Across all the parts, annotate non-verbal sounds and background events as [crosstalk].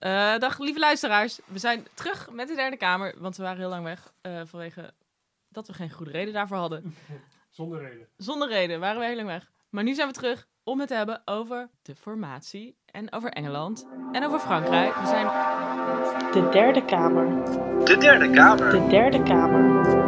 Eh, dag lieve luisteraars. We zijn terug met de derde kamer, want we waren heel lang weg eh, vanwege dat we geen goede reden daarvoor hadden. [laughs] Zonder reden. Zonder reden waren we heel lang weg. Maar nu zijn we terug om het te hebben over de formatie en over Engeland en over Frankrijk. We zijn De derde kamer. De derde kamer. De derde kamer.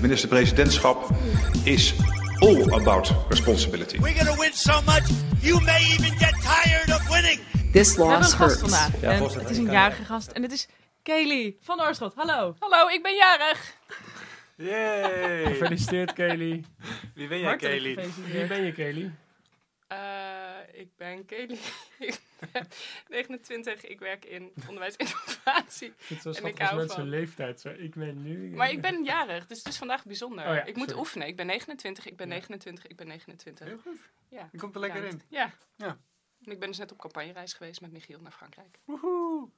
Het minister-presidentschap is all about responsibility. We're going to win so much, you may even get tired of winning. This we hebben loss een gast hurts. vandaag. en het is een jarige gast en het is Kelly van Oorschot. Hallo. Hallo, ik ben jarig. Yay! Gefeliciteerd, Kelly. Wie ben jij, Kelly? Wie ben je, Kelly? Eh, ik ben Kelly. [laughs] ik ben 29. Ik werk in onderwijs [laughs] en. Het ik als hou mensen van- leeftijd. Zo, ik ben nu... Maar ik ben jarig, dus het is vandaag bijzonder. Oh ja, ik moet sorry. oefenen. Ik ben 29, ik ben 29, ik ben 29. Heel goed. Ja. Je komt er lekker Ja. in. Ja. Ja. En ik ben dus net op campagnereis geweest met Michiel naar Frankrijk. Woehoe.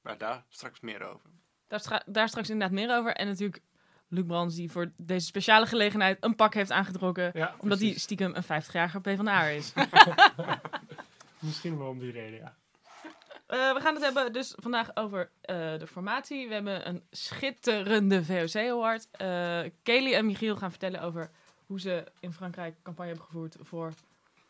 Maar daar straks meer over. Daar, stra- daar straks inderdaad meer over. En natuurlijk Luc Brands die voor deze speciale gelegenheid een pak heeft aangetrokken. Ja, Omdat hij stiekem een 50-jarige PvdA is. [laughs] Misschien wel om die reden, ja. Eh, we gaan het hebben dus vandaag over eh, de formatie. We hebben een schitterende VOC Award. Eh Kelly en Michiel gaan vertellen over hoe ze in Frankrijk campagne hebben gevoerd voor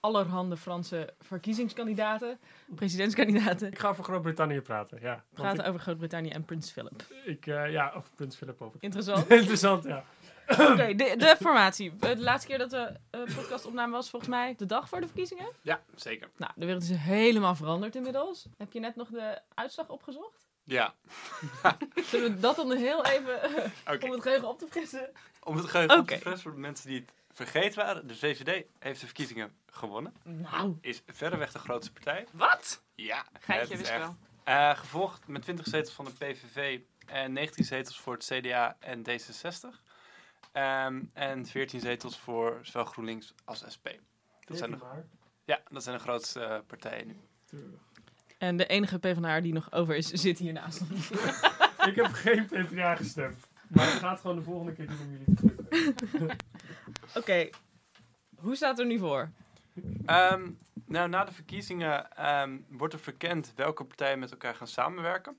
allerhande Franse verkiezingskandidaten, presidentskandidaten. Ik ga over Groot-Brittannië praten, ja. Praten over Groot-Brittannië en Prins Philip. ik, ja, of Prins Philip ook. Interessant. [laughs] Interessant, ja. Oké, de, de formatie. Eh, De laatste keer dat de uh, podcast opname was volgens mij de dag voor de verkiezingen. Ja, zeker. Nou, de wereld is helemaal veranderd inmiddels. Heb je net nog de uitslag opgezocht? Ja. [laughs] Zullen we dat dan heel even Oké. om het geheugen op te frissen? Om het geheugen op te frissen voor de mensen die het vergeten waren. De VVD heeft de verkiezingen gewonnen. Nou, Is verreweg de grootste partij. Wat? Ja. Geintje, wist wel. Eh, gevolgd met 20 zetels van de PVV en 19 zetels voor het CDA en D66. Ehm, en 14 zetels voor zowel GroenLinks als SP. Dat zijn, de, ja, dat zijn de grootste eh, partijen nu. en de enige PvdA die nog over is, zit hier naast ons. [laughs] Ik heb geen PvdA gestemd. Maar het gaat gewoon de volgende keer doen om jullie te drukken. [laughs] Oké, hoe staat het er nu voor? Ehm, nou, na de verkiezingen ehm, wordt er verkend welke partijen met elkaar gaan samenwerken.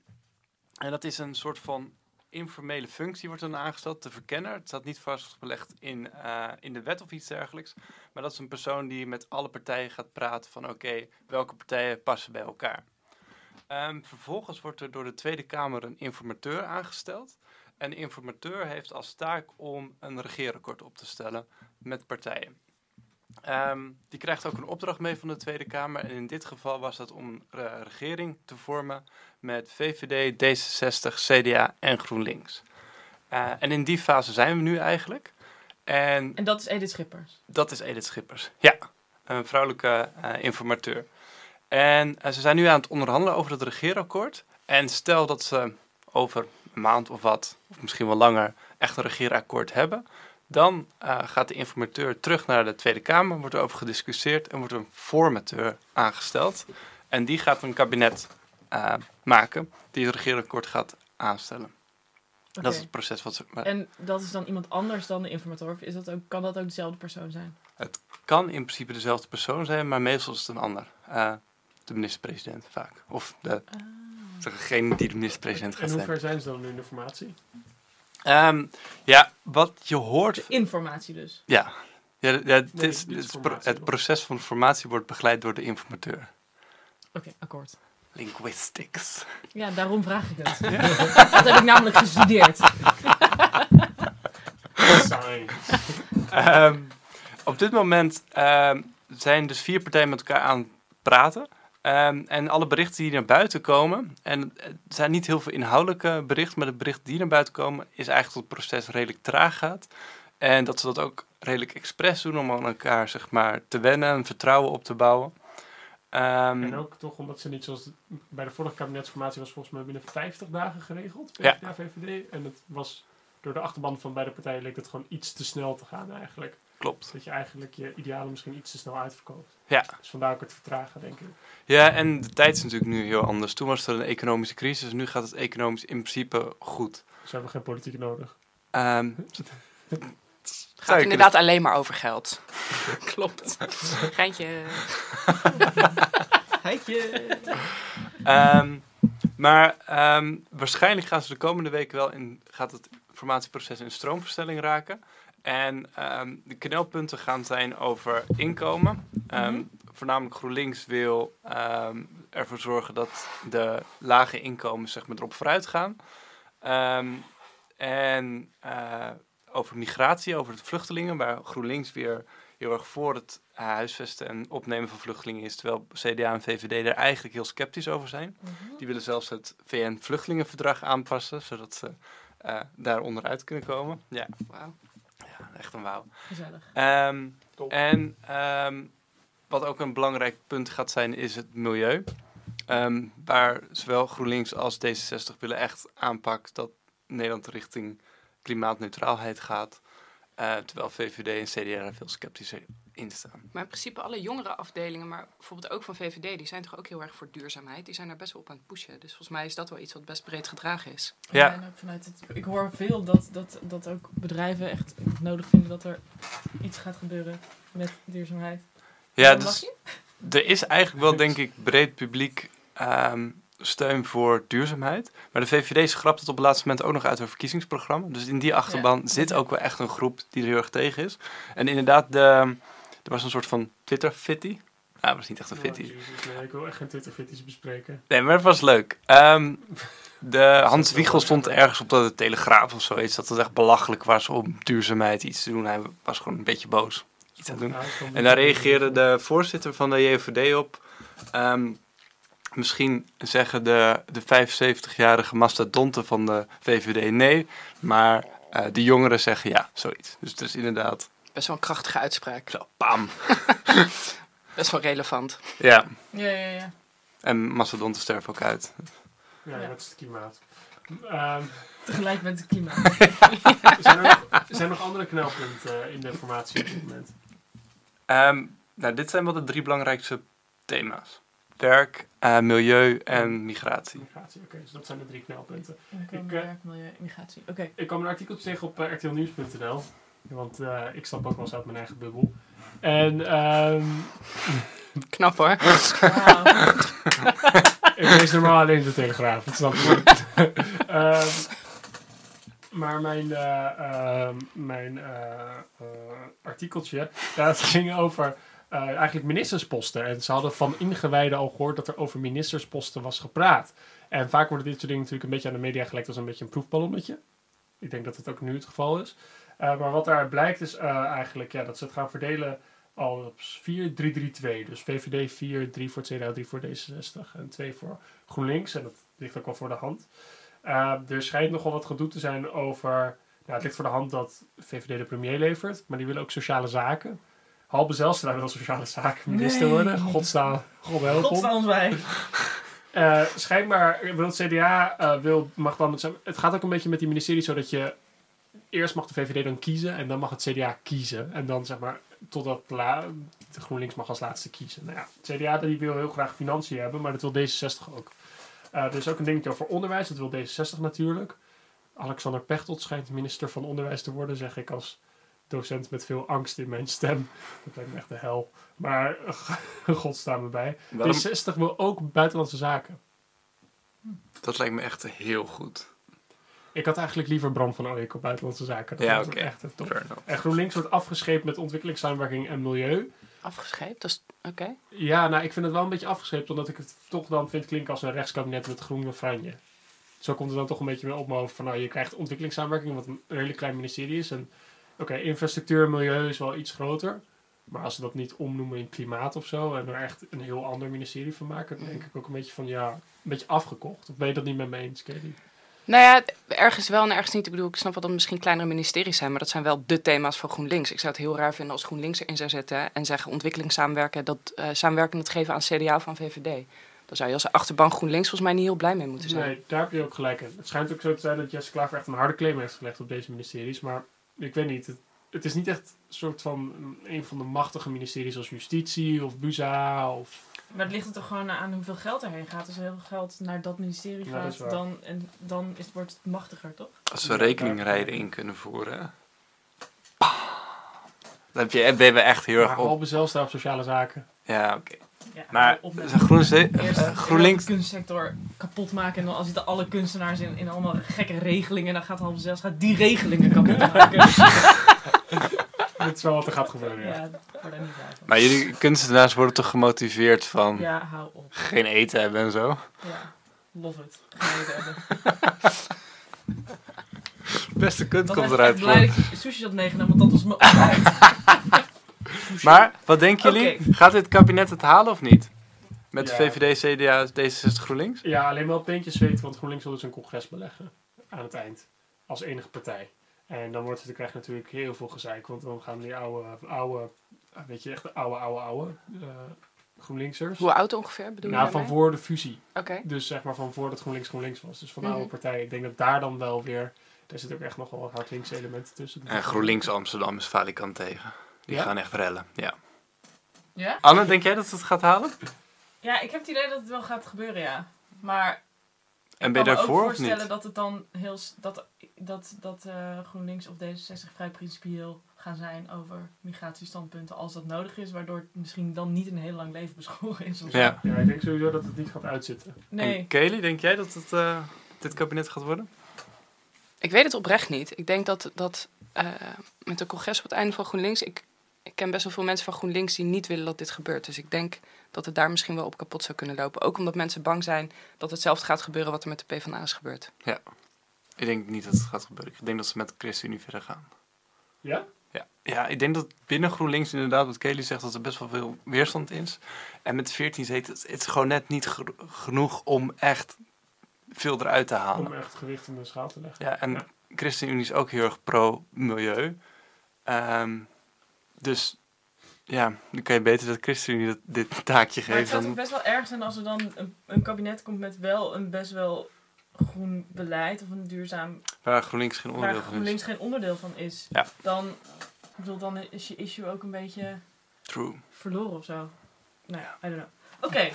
En dat is een soort van informele functie, wordt dan aangesteld, de verkenner. Het staat niet vastgelegd in, eh, in de wet of iets dergelijks. Maar dat is een persoon die met alle partijen gaat praten van oké, welke partijen passen bij elkaar. Ehm, vervolgens wordt er door de Tweede Kamer een informateur aangesteld. En de informateur heeft als taak om een regeerakkoord op te stellen met partijen. Ehm, die krijgt ook een opdracht mee van de Tweede Kamer. En in dit geval was dat om een regering te vormen met VVD, D66, CDA en GroenLinks. Eh, en in die fase zijn we nu eigenlijk. En En dat is Edith Schippers. dat is Edith Schippers. Ja, een vrouwelijke eh, informateur. En eh, ze zijn nu aan het onderhandelen over het regeerakkoord. En stel dat ze over een maand of wat, of misschien wel langer, echt een regeerakkoord hebben. Dan eh, gaat de informateur terug naar de Tweede Kamer, wordt erover gediscussieerd en wordt een formateur aangesteld. En die gaat een kabinet eh, maken die het regeerakkoord gaat aanstellen. Dat is het proces wat ze... maar En dat is dan iemand anders dan de informateur? Of is dat ook, kan dat ook dezelfde persoon zijn? Het kan in principe dezelfde persoon zijn, maar meestal is het een ander. Eh, de minister-president vaak. Of de, degene die de minister-president En gaat hoe zijn. ver zijn ze dan nu in de formatie? Ehm, ja, wat je hoort... De informatie dus. Ja, ja, ja het, Nee, is, niet het, is pro- formatie, het toch? proces van formatie wordt begeleid door de informateur. Oké, akkoord. Linguistics. Ja, daarom vraag ik het. [laughs] [laughs] Dat heb ik namelijk gestudeerd. Science. Ehm, op dit moment ehm, zijn dus vier partijen met elkaar aan het praten. Ehm, en alle berichten die naar buiten komen, en het zijn niet heel veel inhoudelijke berichten, maar de berichten die naar buiten komen, is eigenlijk dat het proces redelijk traag gaat. En dat ze dat ook redelijk expres doen om aan elkaar zeg maar, te wennen en vertrouwen op te bouwen. Ehm, En ook toch omdat ze niet zoals bij de vorige kabinetsformatie was volgens mij binnen 50 dagen geregeld. Ja. PvdA, VVD. En het was door de achterban van beide partijen leek het gewoon iets te snel te gaan eigenlijk. Klopt. Dat je eigenlijk je idealen misschien iets te snel uitverkoopt. Ja. Dus vandaar ook het vertragen, denk ik. Ja, en de tijd is natuurlijk nu heel anders. Toen was er een economische crisis, nu gaat het economisch in principe goed. Dus we hebben geen politiek nodig. Ehm, Het gaat inderdaad alleen maar over geld. [laughs] Klopt. Geintje. [laughs] Ehm, maar ehm, waarschijnlijk gaan ze de komende weken wel in, gaat het formatieproces in stroomverstelling raken. En ehm, de knelpunten gaan zijn over inkomen. Ehm, Voornamelijk GroenLinks wil ervoor zorgen dat de lage inkomens zeg maar, erop vooruit gaan. En eh, over migratie, over de vluchtelingen, waar GroenLinks weer heel erg voor het huisvesten en opnemen van vluchtelingen is, terwijl CDA en VVD er eigenlijk heel sceptisch over zijn. Die willen zelfs het VN-vluchtelingenverdrag aanpassen, zodat ze eh, daar onderuit kunnen komen. Ja, Wauw. ja echt een wauw. Gezellig. Ehm, Top. en ehm, wat ook een belangrijk punt gaat zijn, is het milieu. Ehm, waar zowel GroenLinks als D66 willen echt aanpakken dat Nederland richting klimaatneutraalheid gaat. Eh, terwijl VVD en CDA er veel sceptischer in staan. Maar in principe alle jongere afdelingen, maar bijvoorbeeld ook van VVD, die zijn toch ook heel erg voor duurzaamheid. Die zijn daar best wel op aan het pushen. Dus volgens mij is dat wel iets wat best breed gedragen is. Ja. en ook vanuit het, ik hoor veel dat, dat, dat ook bedrijven echt nodig vinden dat er iets gaat gebeuren met duurzaamheid. Ja, dus er is eigenlijk wel, denk ik, breed publiek ehm, steun voor duurzaamheid. Maar de VVD schrapt het op het laatste moment ook nog uit haar verkiezingsprogramma. Dus in die achterban Ja. zit ook wel echt een groep die er heel erg tegen is. En inderdaad, de, er was een soort van Twitter-fitty. Nou, dat was niet echt een fitty. Nee, ik wil echt geen Twitter-fitties bespreken. Nee, maar het was leuk. Ehm, de [laughs] Hans Wiegel stond ergens op de Telegraaf of zoiets. Dat het echt belachelijk was om duurzaamheid iets te doen. Hij was gewoon een beetje boos. Iets aan doen. En daar reageerde de voorzitter van de JVD op. Ehm, misschien zeggen de, de 75-jarige mastodonten van de VVD nee, maar eh, de jongeren zeggen ja, zoiets. Dus het is inderdaad Best wel een krachtige uitspraak. zo, pam. [laughs] Best wel relevant. Ja, Ja, ja, ja. en mastodonten sterven ook uit. Ja, Ja. dat is het klimaat. Ehm, Tegelijk met het klimaat. [laughs] zijn, er nog, zijn er nog andere knelpunten in de formatie op dit moment? Ehm, nou, dit zijn wel de drie belangrijkste thema's. Werk, eh, milieu en migratie. Migratie, oké, dus dat zijn de drie knelpunten. Ik, eh, werk, milieu, immigratie. Oké. Ik kwam een artikeltje tegen op uh, rtlnieuws.nl. Want eh, ik stap ook wel eens uit mijn eigen bubbel. En ehm, [laughs] Knap hoor. [laughs] Ik lees normaal alleen de Telegraaf. Dat snap ik. [laughs] Ehm, maar mijn, eh, ehm, mijn eh, eh, artikeltje, dat ging over eh, eigenlijk ministersposten. En ze hadden van ingewijden al gehoord dat er over ministersposten was gepraat. En vaak worden dit soort dingen natuurlijk een beetje aan de media gelekt als een beetje een proefballonnetje. Ik denk dat het ook nu het geval is. Uh, maar wat daaruit blijkt is uh, eigenlijk ja, dat ze het gaan verdelen al op 4-3-3-2. Dus VVD 4, 3 voor het CDA, 3 voor D66 en 2 voor GroenLinks. En dat ligt ook wel voor de hand. Er schijnt nogal wat gedoe te zijn over... Nou, het ligt voor de hand dat VVD de premier levert, maar die willen ook sociale zaken. Halbe Zelstra wil sociale zaken minister nee. worden. Godstaan, God help ons bij. Uh, schijnbaar wil het CDA, uh, wil, mag dan, het gaat ook een beetje met die ministeries zo dat je eerst mag de VVD dan kiezen en dan mag het CDA kiezen. En dan zeg maar, totdat la, de GroenLinks mag als laatste kiezen. Nou ja, het CDA die wil heel graag financiën hebben, maar dat wil D66 ook. Uh, er is ook een dingetje over onderwijs, dat wil D66 natuurlijk. Alexander Pechtold schijnt minister van Onderwijs te worden, zeg ik als docent met veel angst in mijn stem. Dat lijkt me echt de hel. Maar [laughs] god staan me bij. Waarom? D60 wil ook buitenlandse zaken. Dat lijkt me echt heel goed. Ik had eigenlijk liever Bram van Ooyek op buitenlandse zaken. Dat ja, was oké. echt het top. En GroenLinks wordt afgescheept met ontwikkelingssamenwerking en milieu. Afgescheept? Dat is oké. Ja, nou, ik vind het wel een beetje afgescheept, omdat ik het toch dan vind klinken als een rechtskabinet met groene franje. Zo komt het dan toch een beetje op mijn hoofd van, nou, je krijgt ontwikkelingssamenwerking, wat een redelijk klein ministerie is. En oké, infrastructuur en milieu is wel iets groter. Maar als ze dat niet omnoemen in klimaat of zo, en er echt een heel ander ministerie van maken, dan denk ik ook een beetje van, ja, een beetje afgekocht. Of ben je dat niet met me eens, Kelly? Nou ja, ergens wel en ergens niet. Ik bedoel, ik snap wel dat het misschien kleinere ministeries zijn, maar dat zijn wel de thema's van GroenLinks. Ik zou het heel raar vinden als GroenLinks erin zou zetten en zeggen ontwikkelingssamenwerken, dat uh, samenwerking het geven aan CDA of aan VVD. Dan zou je als achterban GroenLinks volgens mij niet heel blij mee moeten zijn. Nee, daar heb je ook gelijk in. Het schijnt ook zo te zijn dat Jesse Klaver echt een harde claim heeft gelegd op deze ministeries, maar ik weet niet. Het, het is niet echt een soort van een van de machtige ministeries als justitie of BUZA of... Maar het ligt er toch gewoon aan hoeveel geld erheen gaat. Als er heel veel geld naar dat ministerie Ja, dat gaat, dan, en, dan is, wordt het machtiger, toch? Als we rekeningrijden in kunnen voeren. Dan heb je, ben je echt heel erg Maar op. Halbe Zijlstra op sociale zaken. Ja, oké. Ja, Maar Groen, Eerst eh, GroenLinks. de kunstsector kapot maken. En dan als zitten alle kunstenaars in, in allemaal gekke regelingen. Dan gaat halve zelfs gaat die regelingen kapot [laughs] maken. [laughs] Dit is wel wat er gaat gebeuren, ja. ja, ik niet. Maar jullie kunstenaars worden toch gemotiveerd van Ja, hou op. geen eten hebben en zo? Ja, love it. Je het hebben. [laughs] Beste kunt komt ben ik eruit echt blij dat je sushi had meegenomen, want dat was mijn ontbijt. Maar wat denken jullie? Gaat dit kabinet het halen of niet? Met Ja. VVD, CDA, D66, GroenLinks? Ja, alleen wel peentjes weten, want GroenLinks wil dus een congres beleggen aan het eind. Als enige partij. En dan wordt het, dan krijg je natuurlijk heel veel gezeik, want dan gaan die oude, oude weet je, echt de oude, oude, oude eh, GroenLinksers. Hoe oud ongeveer bedoel je Nou, van voor de fusie. Oké. Dus zeg maar van voordat GroenLinks GroenLinks was. Dus van de Mhm. oude partij. Ik denk dat daar dan wel weer, daar zit ook echt nog wel wat hardlinkse elementen tussen. En GroenLinks Amsterdam is falikant tegen. Die Ja? gaan echt rellen, ja. Ja? Anne, denk jij dat het gaat halen? Ja, ik heb het idee dat het wel gaat gebeuren, ja. Maar En ik ben je kan me ook daarvoor of voorstellen niet? dat het dan heel... Dat, dat, dat eh, GroenLinks of D66 vrij principieel gaan zijn over migratiestandpunten als dat nodig is. Waardoor het misschien dan niet een heel lang leven beschoren is. Of. Ja. Ja, ik denk sowieso dat het niet gaat uitzitten. Nee. En Kelly, denk jij dat het eh, dit kabinet gaat worden? Ik weet het oprecht niet. Ik denk dat, dat eh, met de congres op het einde van GroenLinks... Ik, ik ken best wel veel mensen van GroenLinks die niet willen dat dit gebeurt. Dus ik denk dat het daar misschien wel op kapot zou kunnen lopen. Ook omdat mensen bang zijn dat hetzelfde gaat gebeuren wat er met de PvdA is gebeurd. Ik denk niet dat het gaat gebeuren. Ik denk dat ze met de ChristenUnie verder gaan. Ja? Ja. ja, ik denk dat binnen GroenLinks inderdaad, wat Kelly zegt, dat er best wel veel weerstand is. En met 14 zetels, het is gewoon net niet geno- genoeg om echt veel eruit te halen. Om echt gewicht in de schaal te leggen. Ja, en Ja. ChristenUnie is ook heel erg pro-milieu. Ehm, dus ja, dan kan je beter dat ChristenUnie dat, dit taakje Maar het geeft zou toch best wel erg zijn als er dan een, een kabinet komt met wel een best wel groen beleid of een duurzaam Waar GroenLinks geen onderdeel waar van is. GroenLinks geen onderdeel van is. Ja. Dan, ik bedoel, dan is je issue ook een beetje True. verloren of zo. Nou ja, I don't know. Oké.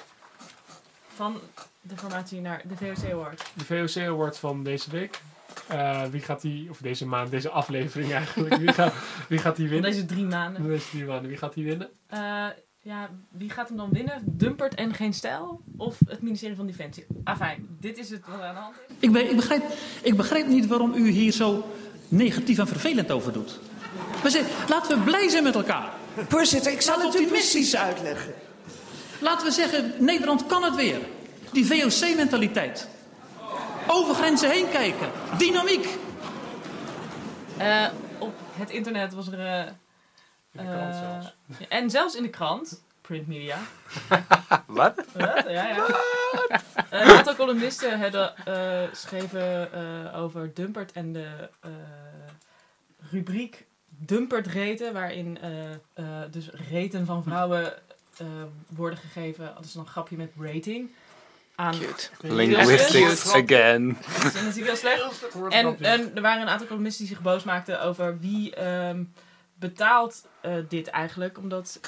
Van de formatie naar de VOC Award. De VOC Award van deze week. Eh, wie gaat die, of deze maand, deze aflevering eigenlijk. Wie gaat, wie gaat die winnen? deze drie maanden. Deze drie maanden. Wie gaat die winnen? Eh, ja, wie gaat hem dan winnen? Dumpert en geen stijl? Of het ministerie van Defensie? Afijn, dit is het wat er aan de hand is. Ik, be- ik, begrijp, ik begrijp niet waarom u hier zo negatief en vervelend over doet. We zeggen, laten we blij zijn met elkaar. Voorzitter, ik zal Laat het u optimistisch precies uitleggen. Laten we zeggen, Nederland kan het weer. Die VOC-mentaliteit. Over grenzen heen kijken. Dynamiek. Eh, op het internet was er... eh, In de krant eh, zelfs. ja, en zelfs in de krant, print media. [laughs] Wat? Wat? Ja, ja. Een aantal columnisten hadden, eh, schreven eh, over Dumpert en de eh, rubriek Dumpert reten, waarin eh, eh, dus reten van vrouwen eh, worden gegeven. Dat is dan een grapje met rating. Aan Cute. Linguistics Cute. again. dat is heel slecht. En, en er waren een aantal columnisten die zich boos maakten over wie ehm, betaalt eh, dit eigenlijk. Omdat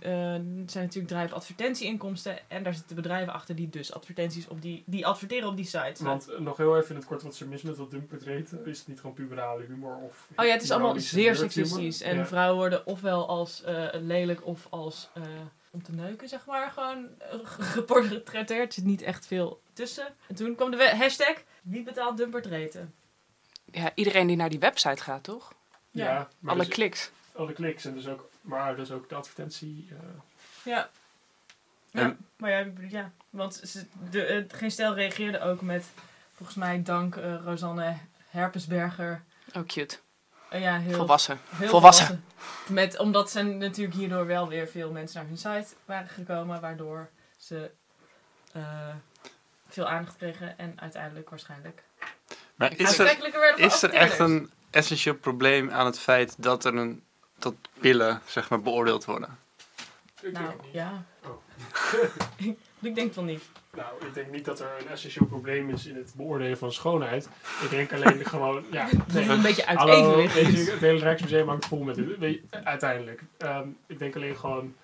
eh, er zijn natuurlijk bedrijven advertentieinkomsten. En daar zitten bedrijven achter die dus advertenties op die, die adverteren op die sites. Want eh, nog heel even in het kort, wat er mis met dat dumpert reten? Is het niet gewoon puberale humor? Of Oh ja, het is allemaal zeer seksistisch. En Ja. vrouwen worden ofwel als eh, lelijk of als eh, om te neuken, zeg maar, gewoon eh, geportretteerd. Er zit niet echt veel tussen. En toen kwam de we- hashtag wie betaalt Dumpert reten. Ja, iedereen die naar die website gaat, toch? Ja, Ja. maar Alle dus- kliks. alle kliks en dus ook, maar dus ook de advertentie. eh, Ja. Ja, En- maar ja, ja want ze, de, het Geen Stijl reageerde ook met, volgens mij dank eh, Rosanne Herpesberger. Oh, cute. Eh, ja, heel Volwassen. Heel Volwassen. Met, omdat ze natuurlijk hierdoor wel weer veel mensen naar hun site waren gekomen, waardoor ze eh, veel aandacht kregen en uiteindelijk waarschijnlijk Maar is er, is er echt een essentieel probleem aan het feit dat er een dat pillen zeg maar beoordeeld worden? ik denk Nou, het niet. ja. Oh. [laughs] Ik denk van niet. Nou, ik denk niet dat er een essentieel probleem is in het beoordelen van schoonheid. Ik denk alleen [laughs] gewoon, ja, nee, Een beetje uit Hallo, evenwicht. weet je, het hele Rijksmuseum hangt vol met dit. Uiteindelijk. Ehm, ik denk alleen gewoon...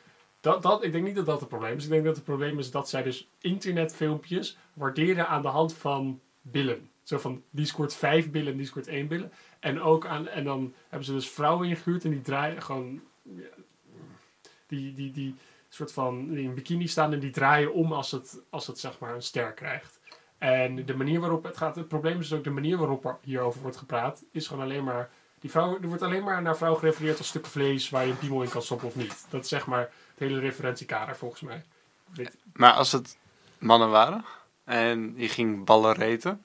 Dat, dat, ik denk niet dat dat het probleem is. Ik denk dat het probleem is dat zij dus internetfilmpjes waarderen aan de hand van billen. Zo van, die scoort vijf billen, die scoort één billen. En, ook aan, en dan hebben ze dus vrouwen ingehuurd en die draaien gewoon... ja, Die, die, die soort van in bikini staan en die draaien om als het, als het zeg maar een ster krijgt. En de manier waarop het gaat, het probleem is dus ook de manier waarop er hierover wordt gepraat, is gewoon alleen maar. Die vrouw, er wordt alleen maar naar vrouw gerefereerd als stukken vlees waar je een piemel in kan stoppen of niet. Dat is zeg maar het hele referentiekader volgens mij. Maar als het mannen waren en je ging ballen reten,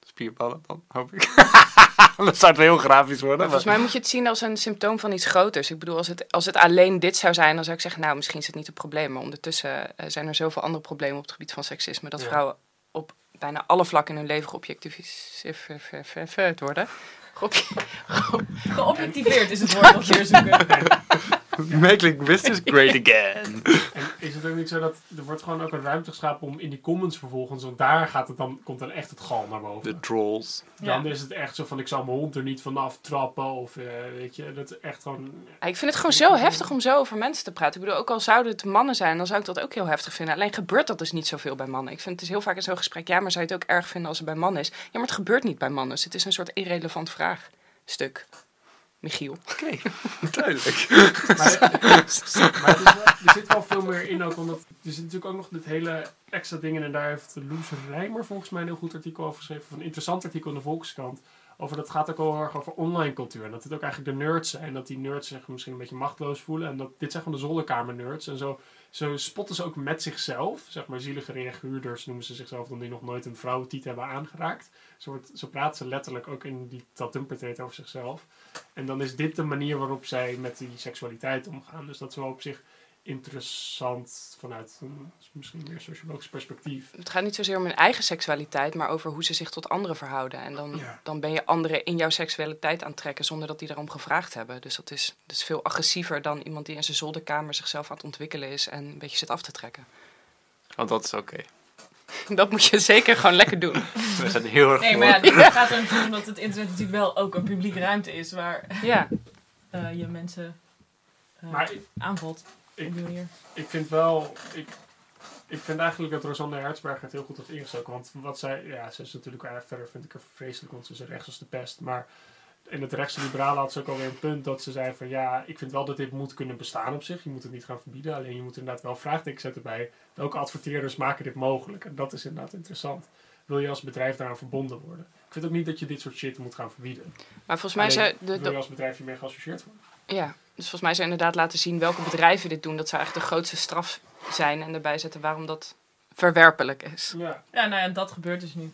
spierballen dan, hoop ik. [laughs] [laughs] dat zou het heel grafisch worden. Maar volgens mij moet je het zien als een symptoom van iets groters. Ik bedoel, als het, als het alleen dit zou zijn, dan zou ik zeggen, nou, misschien is het niet het probleem. Maar ondertussen eh, zijn er zoveel andere problemen op het gebied van seksisme, dat Ja. vrouwen op bijna alle vlakken in hun leven geobjectiveerd worden. Geobje- [laughs] Geobjectiveerd is het woord dat we hier zoeken. [laughs] Make linguistics great again. Is het ook niet zo dat er wordt gewoon ook een ruimte geschapen om in die comments vervolgens, want daar gaat het dan, komt dan echt het gal naar boven. De trolls. Dan is het echt zo van ik zal mijn hond er niet vanaf trappen of eh, weet je, dat is echt gewoon. Ja, ik vind het gewoon zo heftig om zo over mensen te praten. Ik bedoel, ook al zouden het mannen zijn, dan zou ik dat ook heel heftig vinden. Alleen gebeurt dat dus niet zoveel bij mannen. Ik vind het is heel vaak in zo'n gesprek, ja, maar zou je het ook erg vinden als het bij mannen is? Ja, maar het gebeurt niet bij mannen. Dus het is een soort irrelevant vraagstuk. Michiel. Oké, [laughs] duidelijk. Maar, [laughs] maar het is wel- er zit wel veel meer in ook, omdat er zit natuurlijk ook nog dit hele extra dingen en daar heeft Loes Rijmer volgens mij een heel goed artikel over geschreven, of een interessant artikel in de Volkskrant. Over dat gaat ook al heel erg over online cultuur. En dat het ook eigenlijk de nerds zijn. Dat die nerds zich misschien een beetje machteloos voelen. En dat dit zijn gewoon de zolderkamer nerds. En zo, zo spotten ze ook met zichzelf. Zeg maar zielige reaguurders noemen ze zichzelf dan die nog nooit een vrouwentiet hebben aangeraakt. Zo, wordt, zo praten ze letterlijk ook in die dat dumpertate over zichzelf. En dan is dit de manier waarop zij met die seksualiteit omgaan. Dus dat is wel op zich interessant vanuit een misschien meer sociologisch perspectief. Het gaat niet zozeer om hun eigen seksualiteit, maar over hoe ze zich tot anderen verhouden. En dan, Ja. dan ben je anderen in jouw seksualiteit aantrekken zonder dat die daarom gevraagd hebben. Dus dat is, dat is veel agressiever dan iemand die in zijn zolderkamer zichzelf aan het ontwikkelen is en een beetje zit af te trekken. Want dat is oké. [laughs] Dat moet je zeker gewoon lekker doen. [laughs] We zijn heel erg Nee, maar ja, dit gaat er natuurlijk dat het internet natuurlijk wel ook een publieke ruimte is waar Ja, eh, je mensen eh, Maar ik, aanvalt. Ik, ik vind wel... Ik, ik vind eigenlijk dat Rosanne Hertzberg het heel goed heeft ingestoken. Want wat zij... Ja, ze is natuurlijk... eh, verder vind ik haar vreselijk, want ze is rechts als de pest. Maar in het rechtse liberale had ze ook alweer een punt dat ze zei van... Ja, ik vind wel dat dit moet kunnen bestaan op zich. Je moet het niet gaan verbieden. Alleen je moet inderdaad wel vraagtekens zetten bij... Welke adverteerders maken dit mogelijk? En dat is inderdaad interessant. Wil je als bedrijf daaraan verbonden worden? Ik vind ook niet dat je dit soort shit moet gaan verbieden. maar volgens mij Alleen, zou de, wil de, je als bedrijf hiermee geassocieerd worden? ja, dus volgens mij zou inderdaad laten zien welke bedrijven dit doen. Dat zou echt de grootste straf zijn en erbij zetten waarom dat verwerpelijk is. Ja. Ja, nou ja, dat gebeurt dus nu.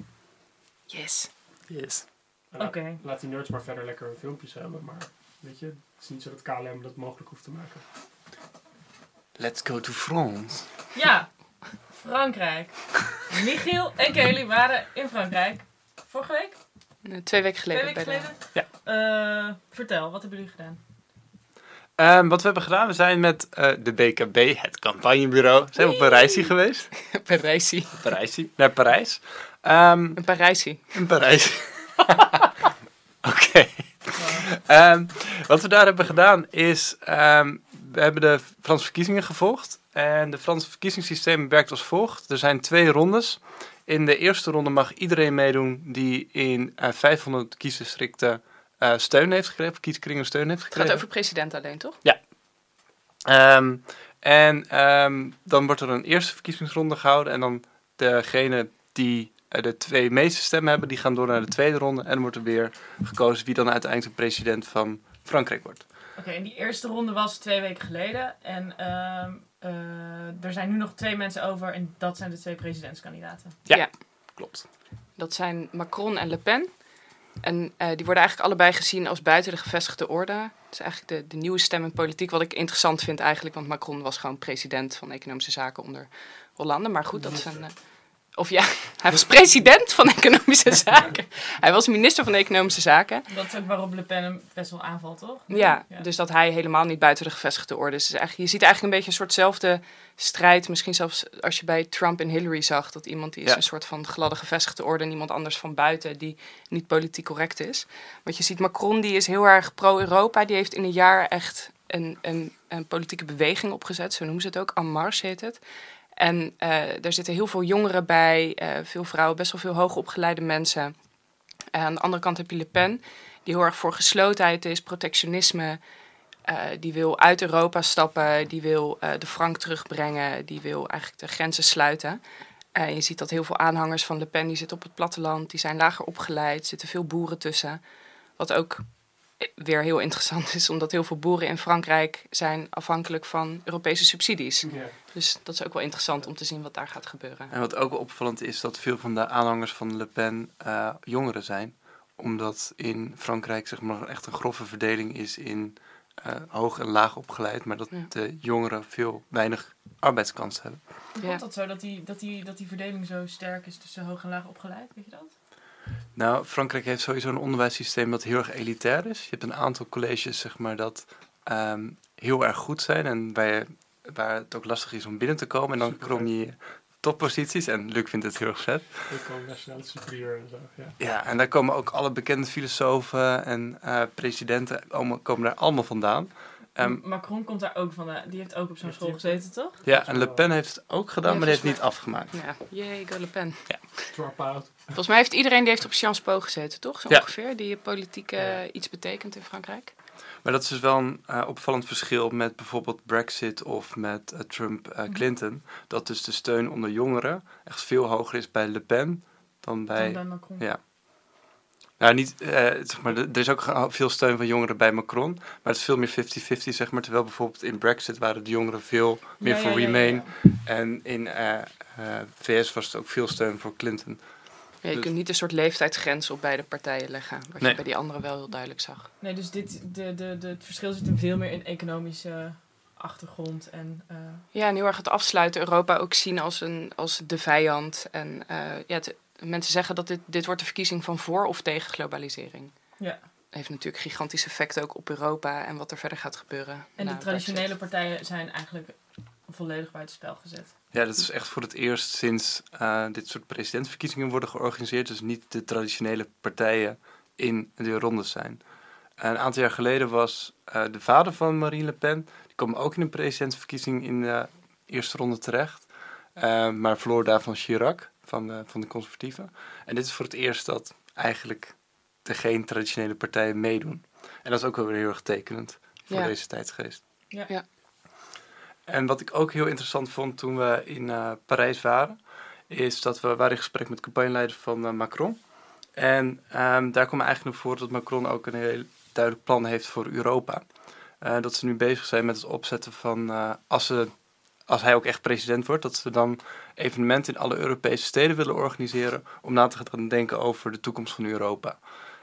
Yes. Yes. Laat- Oké. Laat die nerds maar verder lekker hun filmpjes hebben. Maar weet je, het is niet zo dat KLM dat mogelijk hoeft te maken. Let's go to France. Ja, Frankrijk. Michiel en Kelly waren in Frankrijk. Vorige week? Eh, Twee weken geleden. Twee weken bij de- geleden? Eh, vertel, wat hebben jullie gedaan? Ehm, wat we hebben gedaan, we zijn met eh, de BKB, het campagnebureau, zijn we op een reisje geweest. [laughs] Parijsie. Een reisje naar Parijs. Ehm, Een Parijsie. in Parijs. [laughs] Oké. Ehm, wat we daar hebben gedaan is, we hebben de Franse verkiezingen gevolgd. En de Franse verkiezingssysteem werkt als volgt. Er zijn twee rondes. In de eerste ronde mag iedereen meedoen die in eh, 500 kiesdistricten eh, steun heeft gekregen, kieskringen steun heeft Het gekregen. gaat over president alleen, toch? Ehm, en ehm, dan wordt er een eerste verkiezingsronde gehouden. En dan degene die eh, de twee meeste stemmen hebben, die gaan door naar de tweede ronde. En dan wordt er weer gekozen wie dan uiteindelijk de president van Frankrijk wordt. Oké, en die eerste ronde was twee weken geleden. En ehm, eh, er zijn nu nog twee mensen over. En dat zijn de twee presidentskandidaten. Klopt. Dat zijn Macron en Le Pen. En eh, die worden eigenlijk allebei gezien als buiten de gevestigde orde. Het is eigenlijk de, de nieuwe stem in politiek. Wat ik interessant vind eigenlijk. Want Macron was gewoon president van Economische Zaken onder Hollande. Maar goed, dat een... Of ja, [laughs] hij was president van Economische [laughs] Zaken. Hij was minister van Economische Zaken. Dat is ook waarop Le Pen hem best wel aanvalt, toch? Ja, dus dat hij helemaal niet buiten de gevestigde orde is. Dus eigenlijk, je ziet eigenlijk een beetje een soortzelfde strijd. Misschien zelfs als je bij Trump en Hillary zag. Dat iemand die is Ja. een soort van gladde gevestigde orde. En iemand anders van buiten die niet politiek correct is. Want je ziet Macron, die is heel erg pro-Europa. Die heeft in een jaar echt een, een, een politieke beweging opgezet. Zo noemen ze het ook. En Marche heet het. En eh daar zitten heel veel jongeren bij. eh, veel vrouwen, best wel veel hoogopgeleide mensen. En aan de andere kant heb je Le Pen. Die heel erg voor geslotenheid is, protectionisme. Eh, die wil uit Europa stappen, die wil eh, de frank terugbrengen, die wil eigenlijk de grenzen sluiten. En je ziet dat heel veel aanhangers van Le Pen die zitten op het platteland, die zijn lager opgeleid, zitten veel boeren tussen. Wat ook weer heel interessant is, omdat heel veel boeren in Frankrijk zijn afhankelijk van Europese subsidies. Ja. Dus dat is ook wel interessant om te zien wat daar gaat gebeuren. En wat ook wel opvallend is, dat veel van de aanhangers van Le Pen eh, jongeren zijn. Omdat in Frankrijk zeg maar echt een grove verdeling is in eh, hoog en laag opgeleid. Maar dat Ja. de jongeren veel weinig arbeidskansen hebben. Hoe Ja. komt dat zo dat die, dat, die, dat die verdeling zo sterk is tussen hoog en laag opgeleid? Weet je dat? Nou, Frankrijk heeft sowieso een onderwijssysteem dat heel erg elitair is. Je hebt een aantal colleges zeg maar, dat ehm, heel erg goed zijn en waar, het ook lastig is om binnen te komen. En dan krom je topposities en Luc vindt het heel erg vet. Eco-nationale superieur en zo. Ja. Ja, en daar komen ook alle bekende filosofen en eh, presidenten allemaal, komen daar allemaal vandaan. Ehm, Macron komt daar ook vandaan. Die heeft ook op zo'n school gezeten, toch? ja, en Le Pen heeft het ook gedaan, Ja, maar die heeft volgens niet afgemaakt. Ja, jee, go Le Pen. Drop out. Volgens mij heeft iedereen die heeft op Sciences Po gezeten, toch? Zo Ja. ongeveer, die politiek eh, iets betekent in Frankrijk. Maar dat is dus wel een eh, opvallend verschil met bijvoorbeeld Brexit of met eh, Trump-Clinton. dat dus de steun onder jongeren echt veel hoger is bij Le Pen dan bij... Dan bij Macron. Ja. Nou, niet, eh, zeg maar, er is ook veel steun van jongeren bij Macron, maar het is veel meer 50-50, zeg maar. Terwijl bijvoorbeeld in Brexit waren de jongeren veel meer Ja, voor ja, ja, ja, Remain. ja. En in eh, eh, VS was het ook veel steun voor Clinton. Ja, je Dus- kunt niet een soort leeftijdsgrens op beide partijen leggen. Wat Nee. je bij die anderen wel heel duidelijk zag. Nee, dus dit, de, de, de, het verschil zit hem veel meer in economische achtergrond. En, eh, Ja, en heel erg het afsluiten. Europa ook zien als, een, als de vijand. En eh, ja, het- mensen zeggen dat dit, dit wordt de verkiezing van voor of tegen globalisering. ja. Heeft natuurlijk gigantisch effect ook op Europa en wat er verder gaat gebeuren. en de traditionele partijen zijn eigenlijk volledig buitenspel gezet. Ja, dat is echt voor het eerst sinds eh, dit soort presidentsverkiezingen worden georganiseerd. Dus niet de traditionele partijen in de rondes zijn. Een aantal jaar geleden was eh, de vader van Marine Le Pen. Die kwam ook in een presidentsverkiezing in de eerste ronde terecht. Eh, maar verloor daar van Chirac, van, eh, van de conservatieven. En dit is voor het eerst dat eigenlijk de geen traditionele partijen meedoen. En dat is ook wel weer heel erg tekenend voor Ja. deze tijdsgeest. Ja. Ja. En wat ik ook heel interessant vond toen we in eh, Parijs waren, is dat we waren in gesprek met de campagneleider van eh, Macron. En ehm, daar kwam eigenlijk naar voren dat Macron ook een heel duidelijk plan heeft voor Europa. Eh, dat ze nu bezig zijn met het opzetten van, als, als hij ook echt president wordt, dat ze dan evenementen in alle Europese steden willen organiseren om na te gaan denken over de toekomst van Europa.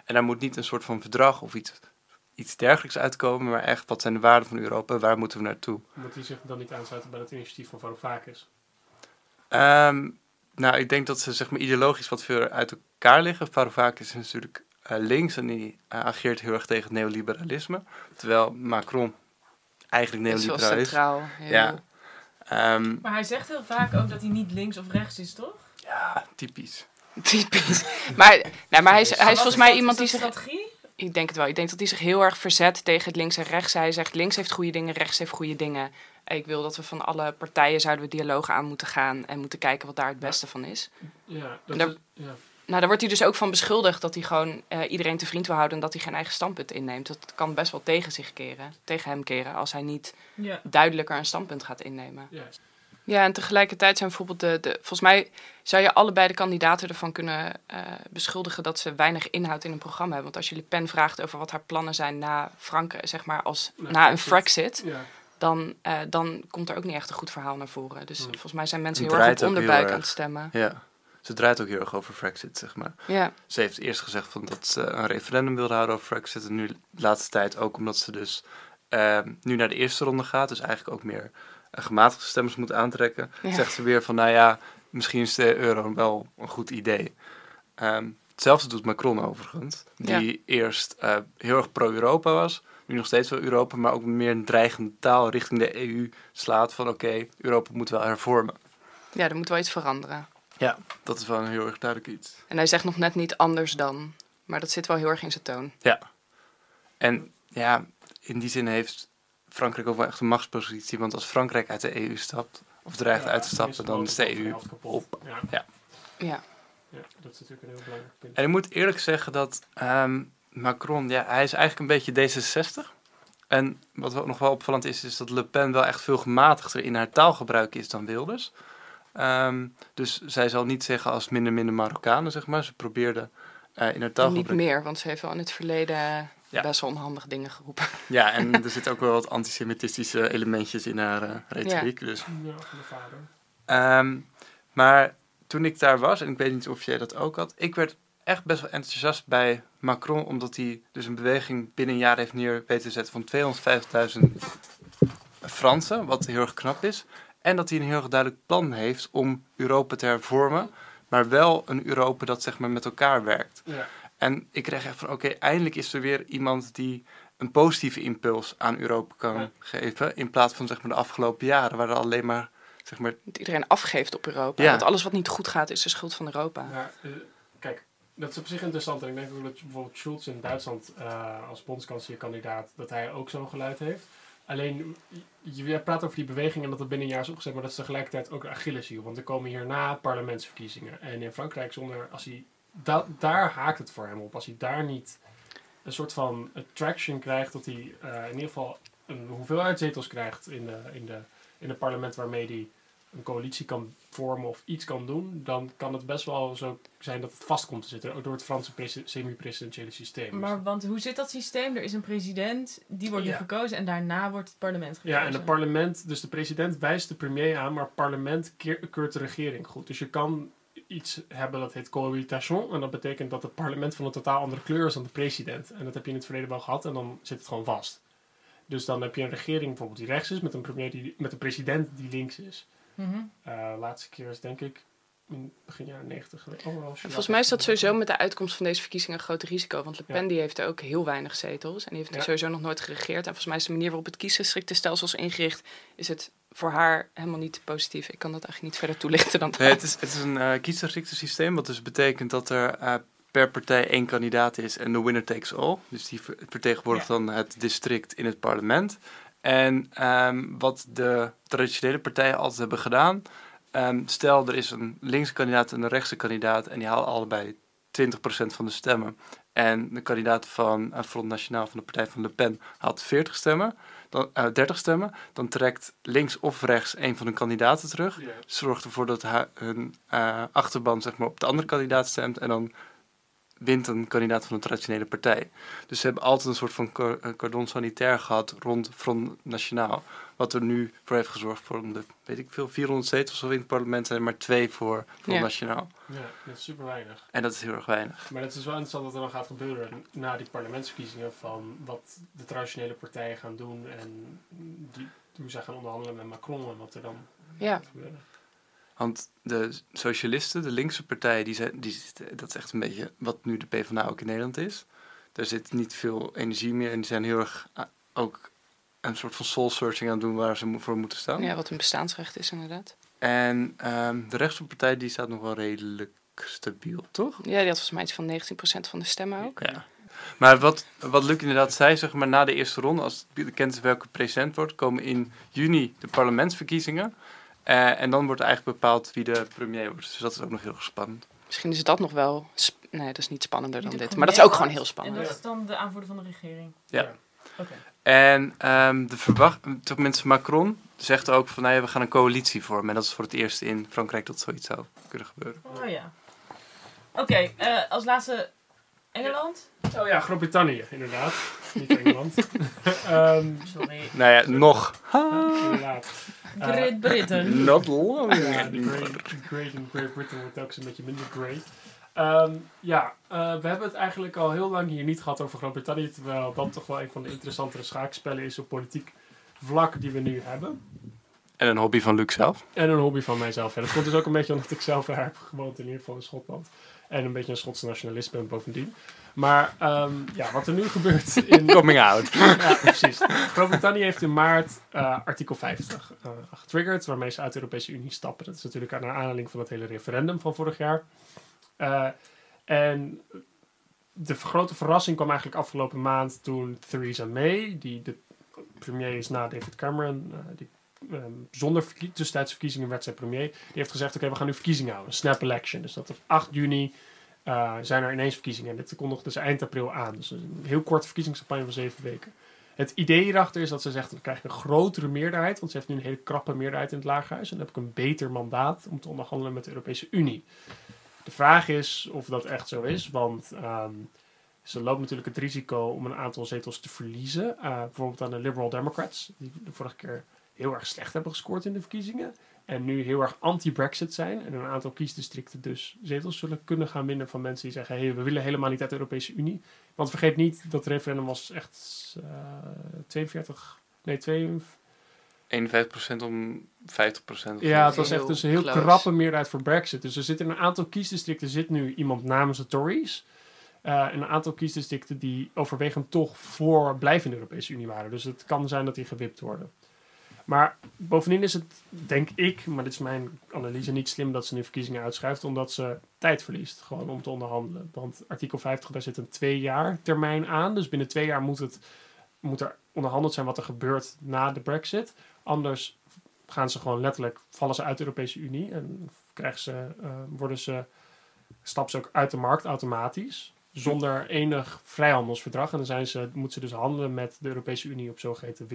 En daar moet niet een soort van verdrag of iets, iets dergelijks uitkomen, maar echt wat zijn de waarden van Europa, waar moeten we naartoe? Moet hij zich dan niet aansluiten bij het initiatief van Varoufakis? Ehm, nou, ik denk dat ze zeg maar, ideologisch wat veel uit elkaar liggen. Varoufakis is natuurlijk eh, links en die eh, ageert heel erg tegen het neoliberalisme. Terwijl Macron eigenlijk Dat is wel neoliberaal is. centraal. Heel... Ja. Ehm, Maar hij zegt heel vaak ook dat hij niet links of rechts is, toch? ja, typisch. Typisch. Maar, nou, maar hij is, hij is volgens mij iemand die Is zich... dat strategie? Ik denk het wel. Ik denk dat hij zich heel erg verzet tegen het links en rechts. Hij zegt links heeft goede dingen, rechts heeft goede dingen. Ik wil dat we van alle partijen zouden we dialoog aan moeten gaan en moeten kijken wat daar het beste van is. Ja, dat Daar- is, ja. Nou, daar wordt hij dus ook van beschuldigd dat hij gewoon eh, iedereen te vriend wil houden en dat hij geen eigen standpunt inneemt. Dat kan best wel tegen zich keren, tegen hem keren, als hij niet Ja. duidelijker een standpunt gaat innemen. juist. Ja, en tegelijkertijd zijn bijvoorbeeld de, de. Volgens mij zou je allebei de kandidaten ervan kunnen eh, beschuldigen dat ze weinig inhoud in een programma hebben. Want als je Le Pen vraagt over wat haar plannen zijn na Frankrijk, zeg maar, als Na na een Brexit. Frexit, Ja. dan, eh, dan komt er ook niet echt een goed verhaal naar voren. Dus Hmm. volgens mij zijn mensen heel erg op onderbuik erg. aan het stemmen. Ja. Ze draait ook heel erg over Brexit, zeg maar. Ja, Ze heeft eerst gezegd van dat ze een referendum wilde houden over Brexit. En nu de laatste tijd ook omdat ze dus ehm, nu naar de eerste ronde gaat. Dus eigenlijk ook meer eh, gematigde stemmers moet aantrekken. Ja. Zegt ze weer van nou ja, misschien is de euro wel een goed idee. Ehm, hetzelfde doet Macron overigens, die eerst eh, heel erg pro-Europa was, nu nog steeds wel Europa, maar ook meer een dreigende taal richting de EU slaat van oké, Europa moet wel hervormen. Ja, er moet wel iets veranderen. Ja, dat is wel een heel erg duidelijk iets. En hij zegt nog net niet anders dan. Maar dat zit wel heel erg in zijn toon. Ja. En ja, in die zin heeft Frankrijk ook wel echt een machtspositie. Want als Frankrijk uit de EU stapt, of dreigt Ja, uit te stappen, dan is de EU op. Ja, Ja. ja, dat is natuurlijk een heel belangrijk punt. En ik moet eerlijk zeggen dat ehm, Macron, ja, hij is eigenlijk een beetje D66. En wat wel nog wel opvallend is, is dat Le Pen wel echt veel gematigder in haar taalgebruik is dan Wilders. Ehm, dus zij zal niet zeggen als minder minder Marokkanen, zeg maar. Ze probeerde eh, in haar Niet taalgebruik... meer, want ze heeft wel in het verleden Ja. best wel onhandige dingen geroepen. Ja, en [laughs] er zitten ook wel wat antisemitische elementjes in haar eh, retoriek. Dus Ja, van de vader. Ehm, maar toen ik daar was, en ik weet niet of jij dat ook had, ik werd echt best wel enthousiast bij Macron, omdat hij dus een beweging binnen een jaar heeft neer weten te zetten van 250.000 Fransen, wat heel erg knap is. En dat hij een heel erg duidelijk plan heeft om Europa te hervormen, maar wel een Europa dat zeg maar met elkaar werkt. Ja. En ik kreeg echt van, oké, eindelijk is er weer iemand die een positieve impuls aan Europa kan Ja. geven, in plaats van zeg maar de afgelopen jaren, waar er alleen maar zeg maar Dat iedereen afgeeft op Europa. Ja. Want alles wat niet goed gaat is de schuld van Europa. Ja, eh, kijk, dat is op zich interessant. En ik denk ook dat bijvoorbeeld Schulz in Duitsland eh, als bondskanselier-kandidaat, dat hij ook zo'n geluid heeft. Alleen, je, praat over die beweging en dat het binnen een jaar is opgezet, maar dat is tegelijkertijd ook een Achilleshiel. Want er komen hierna parlementsverkiezingen. En in Frankrijk, zonder, als hij, da- daar haakt het voor hem op. Als hij daar niet een soort van traction krijgt, dat hij eh, in ieder geval een hoeveelheid zetels krijgt in, de, in, de, in het parlement waarmee hij een coalitie kan vormen of iets kan doen, dan kan het best wel zo zijn dat het vast komt te zitten. Ook door het Franse presi- semi-presidentiële systeem. Maar want hoe zit dat systeem? Er is een president, die wordt nu Ja. gekozen en daarna wordt het parlement gekozen. ja, en het parlement, dus de president wijst de premier aan, maar het parlement keurt de regering goed. Dus je kan iets hebben dat heet cohabitation. En dat betekent dat het parlement van een totaal andere kleur is dan de president. En dat heb je in het verleden wel gehad en dan zit het gewoon vast. Dus dan heb je een regering bijvoorbeeld die rechts is, met een, premier die, met een president die links is. Eh laatste keer is denk ik in begin jaren 90. Oh, wel, Volgens mij is dat sowieso met de uitkomst van deze verkiezingen een groot risico. Want Le Pen Ja. die heeft ook heel weinig zetels. En die heeft Ja. sowieso nog nooit geregeerd. En volgens mij is de manier waarop het kiesdistrictenstelsel is ingericht... is het voor haar helemaal niet positief. Ik kan dat eigenlijk niet verder toelichten dan dat. Nee, het is, het is een uh, kiesdistrictensysteem, wat dus betekent dat er eh, per partij één kandidaat is en de winner takes all. Dus die ver- vertegenwoordigt dan het district in het parlement. En ehm, wat de traditionele partijen altijd hebben gedaan, ehm, stel er is een linkse kandidaat en een rechtse kandidaat en die halen allebei 20% van de stemmen. En de kandidaat van uh, Front Nationaal van de partij van Le Pen had 40 stemmen, dan, eh, 30 stemmen. Dan trekt links of rechts een van de kandidaten terug zorgt ervoor dat hu- hun eh, achterban zeg maar, op de andere kandidaat stemt. En dan wint een kandidaat van een traditionele partij. Dus ze hebben altijd een soort van cor- cordon sanitair gehad rond Front Nationaal. Wat er nu voor heeft gezorgd voor om de, weet ik veel, 400 zetels of in het parlement zijn er maar twee voor Front Ja. Nationaal. Ja, dat is super weinig. En dat is heel erg weinig. Maar het is wel interessant wat er dan gaat gebeuren na die parlementsverkiezingen van wat de traditionele partijen gaan doen en die, hoe zij gaan onderhandelen met Macron en wat er dan Ja. gaat gebeuren. Want de socialisten, de linkse partijen, die zijn, die, dat is echt een beetje wat nu de PvdA ook in Nederland is. Daar zit niet veel energie meer en die zijn heel erg ah, ook een soort van soul searching aan het doen waar ze voor moeten staan. ja, wat een bestaansrecht is inderdaad. En ehm, de rechtse partij die staat nog wel redelijk stabiel, toch? Ja, die had volgens mij iets van 19% van de stemmen ook. Ja. Maar wat, wat Luc inderdaad zei, zeg maar, na de eerste ronde, als het bekend is welke president wordt, komen in juni de parlementsverkiezingen. Eh, en dan wordt eigenlijk bepaald wie de premier wordt. Dus dat is ook nog heel spannend. Misschien is dat nog wel... Nee, dat is niet spannender dan dit. Maar dat is ook gewoon heel spannend. En dat is dan de aanvoerder van de regering. Ja. Oké. En ehm, de verwacht, tenminste Macron zegt ook van, nou ja, we gaan een coalitie vormen. En dat is voor het eerst in Frankrijk dat zoiets zou kunnen gebeuren. Oh ja. Oké, eh, als laatste Engeland. Oh ja, Groot-Brittannië, inderdaad. [laughs] Niet Engeland. Ehm, Sorry. Nou ja, nog. inderdaad. [laughs] Eh, Great Britain. [laughs] Not long. Ja, de great, great in Great Britain wordt ook een beetje minder great. Ehm, ja, eh, we hebben het eigenlijk al heel lang hier niet gehad over Groot-Brittannië, terwijl dat toch wel een van de interessantere schaakspellen is op politiek vlak die we nu hebben. En een hobby van Luc zelf. En een hobby van mijzelf. Ja, dat komt dus ook een beetje omdat ik zelf daar heb gewoond, in ieder geval in Schotland. En een beetje een Schotse nationalist ben bovendien. Maar ehm, ja, wat er nu gebeurt in... [laughs] Coming out. [laughs] ja, precies. Groot-Brittannië heeft in maart eh, artikel 50 eh, getriggerd, waarmee ze uit de Europese Unie stappen. Dat is natuurlijk aan aanleiding van het hele referendum van vorig jaar. Eh, en de grote verrassing kwam eigenlijk afgelopen maand toen Theresa May, die de premier is na David Cameron, die, ehm, zonder verkie- tussentijdse verkiezingen werd zij premier, die heeft gezegd, oké, we gaan nu verkiezingen houden, een snap election. Dus dat op 8 juni eh, zijn er ineens verkiezingen. En dit kondigde ze eind april aan. Dus een heel korte verkiezingscampagne van zeven weken. Het idee hierachter is dat ze zegt, dan krijg ik een grotere meerderheid, want ze heeft nu een hele krappe meerderheid in het lagerhuis. En dan heb ik een beter mandaat om te onderhandelen met de Europese Unie. De vraag is of dat echt zo is, want ehm, ze loopt natuurlijk het risico om een aantal zetels te verliezen. Eh, bijvoorbeeld aan de Liberal Democrats, die de vorige keer heel erg slecht hebben gescoord in de verkiezingen. En nu heel erg anti-Brexit zijn. En een aantal kiesdistricten dus zetels zullen kunnen gaan winnen van mensen die zeggen: hé, hey, we willen helemaal niet uit de Europese Unie. Want vergeet niet, dat referendum was echt eh 42, nee, 52. 51% om 50%. Ja, het was echt dus een heel close. krappe meerderheid voor Brexit. Dus er zit in een aantal kiesdistricten zit nu iemand namens de Tories. Eh, en een aantal kiesdistricten die overwegend toch voor blijven in de Europese Unie waren. Dus het kan zijn dat die gewipt worden. Maar bovendien is het, denk ik, maar dit is mijn analyse, niet slim dat ze nu verkiezingen uitschuift, omdat ze tijd verliest, gewoon om te onderhandelen. Want artikel 50, daar zit een twee jaar termijn aan. Dus binnen twee jaar moet, het, moet er onderhandeld zijn wat er gebeurt na de brexit. Anders gaan ze gewoon letterlijk, vallen ze uit de Europese Unie en krijgen ze, eh, worden ze, stappen ze ook uit de markt automatisch. Zonder enig vrijhandelsverdrag. En dan zijn ze, moeten ze dus handelen met de Europese Unie op zogeheten